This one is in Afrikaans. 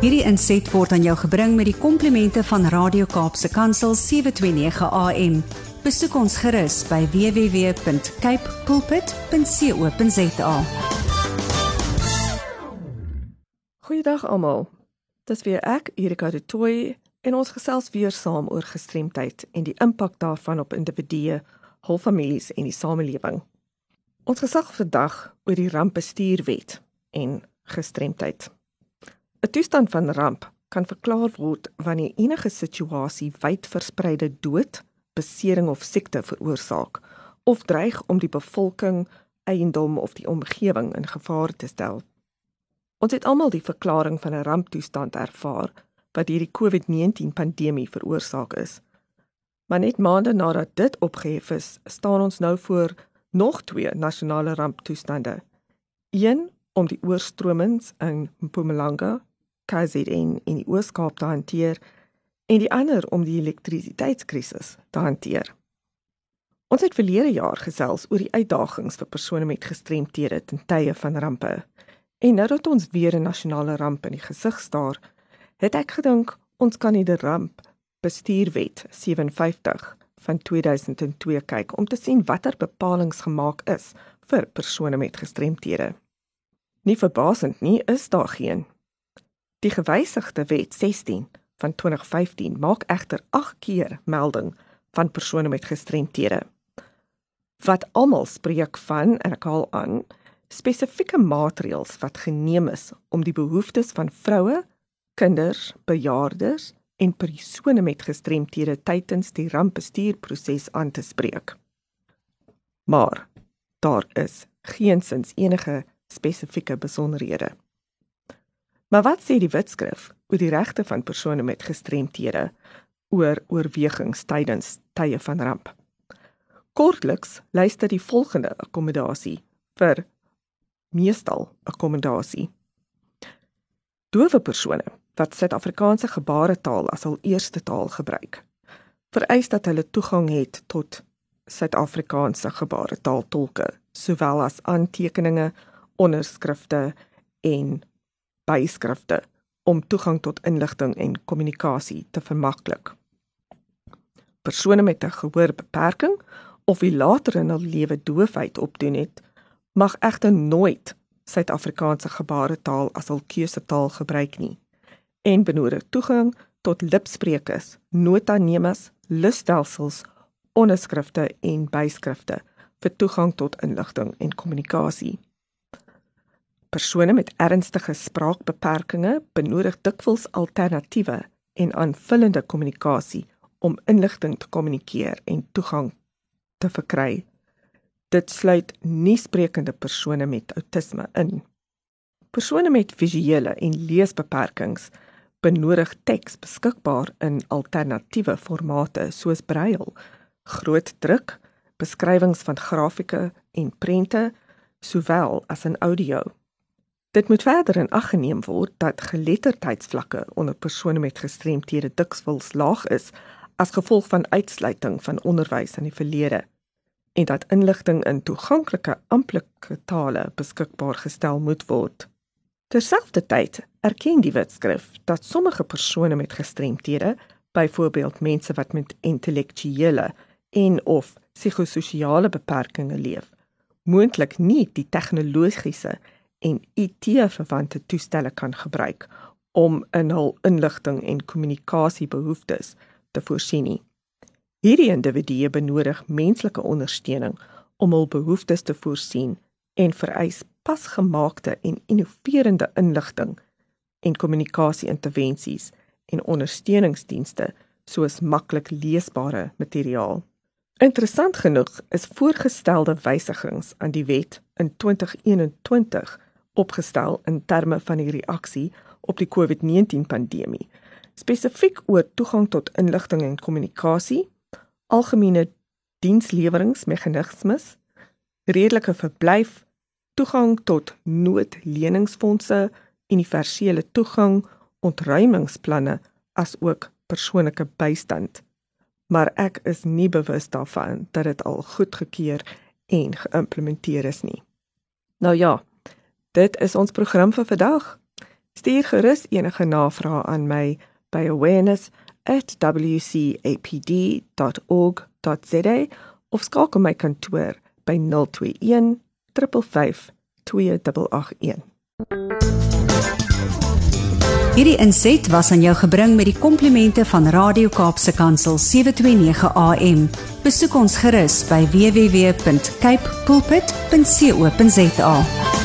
Hierdie inset word aan jou gebring met die komplimente van Radio Kaapse Kansel 729 AM. Besoek ons gerus by www.cape pulpit.co.za. Goeiedag almal. Dis weer ek, Erika de Tooy, en ons gesels weer saam oor gestremdheid en die impak daarvan op individue, hul families en die samelewing. Ons gesag vandag oor die rampbestuurwet en gestremdheid. 'n Toestand van ramp kan verklaar word wanneer enige situasie wyd verspreide dood, besering of siekte veroorsaak of dreig om die bevolking, eiendom of die omgewing in gevaar te stel. Ons het almal die verklaring van 'n ramptoestand ervaar wat hierdie COVID-19 pandemie veroorsaak is. Maar net maande nadat dit opgehef is, staan ons nou voor nog twee nasionale ramptoestande. Een om die oorstromings in Mpumalanga KZN in die Oos-Kaap te hanteer en die ander om die elektrisiteitskrisis te hanteer. Ons het verlede jaar gesels oor die uitdagings vir persone met gestremthede ten tye van rampe. En nou dat ons weer 'n nasionale ramp in die gesig staar, het ek gedink ons kan die ramp bestuurwet 57 van 2002 kyk om te sien watter bepalinge gemaak is vir persone met gestremthede. Nie verbasend nie, is daar geen Die gewysigde wet 16 van 2015 maak egter 8 keer melding van persone met gestremthede. Wat almal spreek van en ek haal aan spesifieke maatreëls wat geneem is om die behoeftes van vroue, kinders, bejaardes en persone met gestremthede tydens die rampbestuurproses aan te spreek. Maar daar is geensins enige spesifieke besonderhede. Maar wat sê die wetskrif oor die regte van persone met gestremthede oor oorwegings tydens tye van ramp? Kortliks luister die volgende akkommodasie vir meestal akkommodasie. Doewe persone wat Suid-Afrikaanse gebaretaal as hul eerste taal gebruik, vereis dat hulle toegang het tot Suid-Afrikaanse gebaretaaltolke, sowel as aantekeninge, onderskrifte en byskrifte om toegang tot inligting en kommunikasie te vermaklik. Persone met 'n gehoorbeperking of wie later in hul lewe doofheid opdoen het, mag egter nooit Suid-Afrikaanse gebaretaal as hul keusetaal gebruik nie en benodig toegang tot lipsprekers, notanemas, lusstelsels, onderskrifte en byskrifte vir toegang tot inligting en kommunikasie persone met ernstige spraakbeperkings benodig dikwels alternatiewe en aanvullende kommunikasie om inligting te kommunikeer en toegang te verkry. Dit sluit nie sprekende persone met outisme in. Persone met visuele en leesbeperkings benodig teks beskikbaar in alternatiewe formate soos braille, groot druk, beskrywings van grafieke en prente, sowel as in audio. Dit moet verder in ag geneem word dat geletterdheidsvlakke onder persone met gestremthede dikwels laag is as gevolg van uitsluiting van onderwys in die verlede en dat inligting in toeganklike amptelike tale beskikbaar gestel moet word. Terselfdertyd erken die wetskrif dat sommige persone met gestremthede, byvoorbeeld mense wat met intellektuele en of psigososiale beperkings leef, moontlik nie die tegnologiese en IT-verwante toestelle kan gebruik om in hul inligting en kommunikasiebehoeftes te voorsien. Nie. Hierdie individue benodig menslike ondersteuning om hul behoeftes te voorsien en vereis pasgemaakte en innoverende inligting en kommunikasie-intervensies en ondersteuningsdienste soos maklik leesbare materiaal. Interessant genoeg is voorgestelde wysigings aan die wet in 2021 opgestel in terme van die reaksie op die COVID-19 pandemie. Spesifiek oor toegang tot inligting en kommunikasie, algemene diensleweringsmeganismes, redelike verblyf, toegang tot noodleningsfondse, universele toegang, ontruimingsplanne as ook persoonlike bystand. Maar ek is nie bewus daarvan dat dit al goedgekeur en geïmplementeer is nie. Nou ja, Dit is ons program vir vandag. Stuur gerus enige navrae aan my by awareness@wcapd.org.za of skakel my kantoor by 021 352 2881. Hierdie inset was aan jou gebring met die komplimente van Radio Kaapse Kansel 729 AM. Besoek ons gerus by www.cape pulpit.co.za.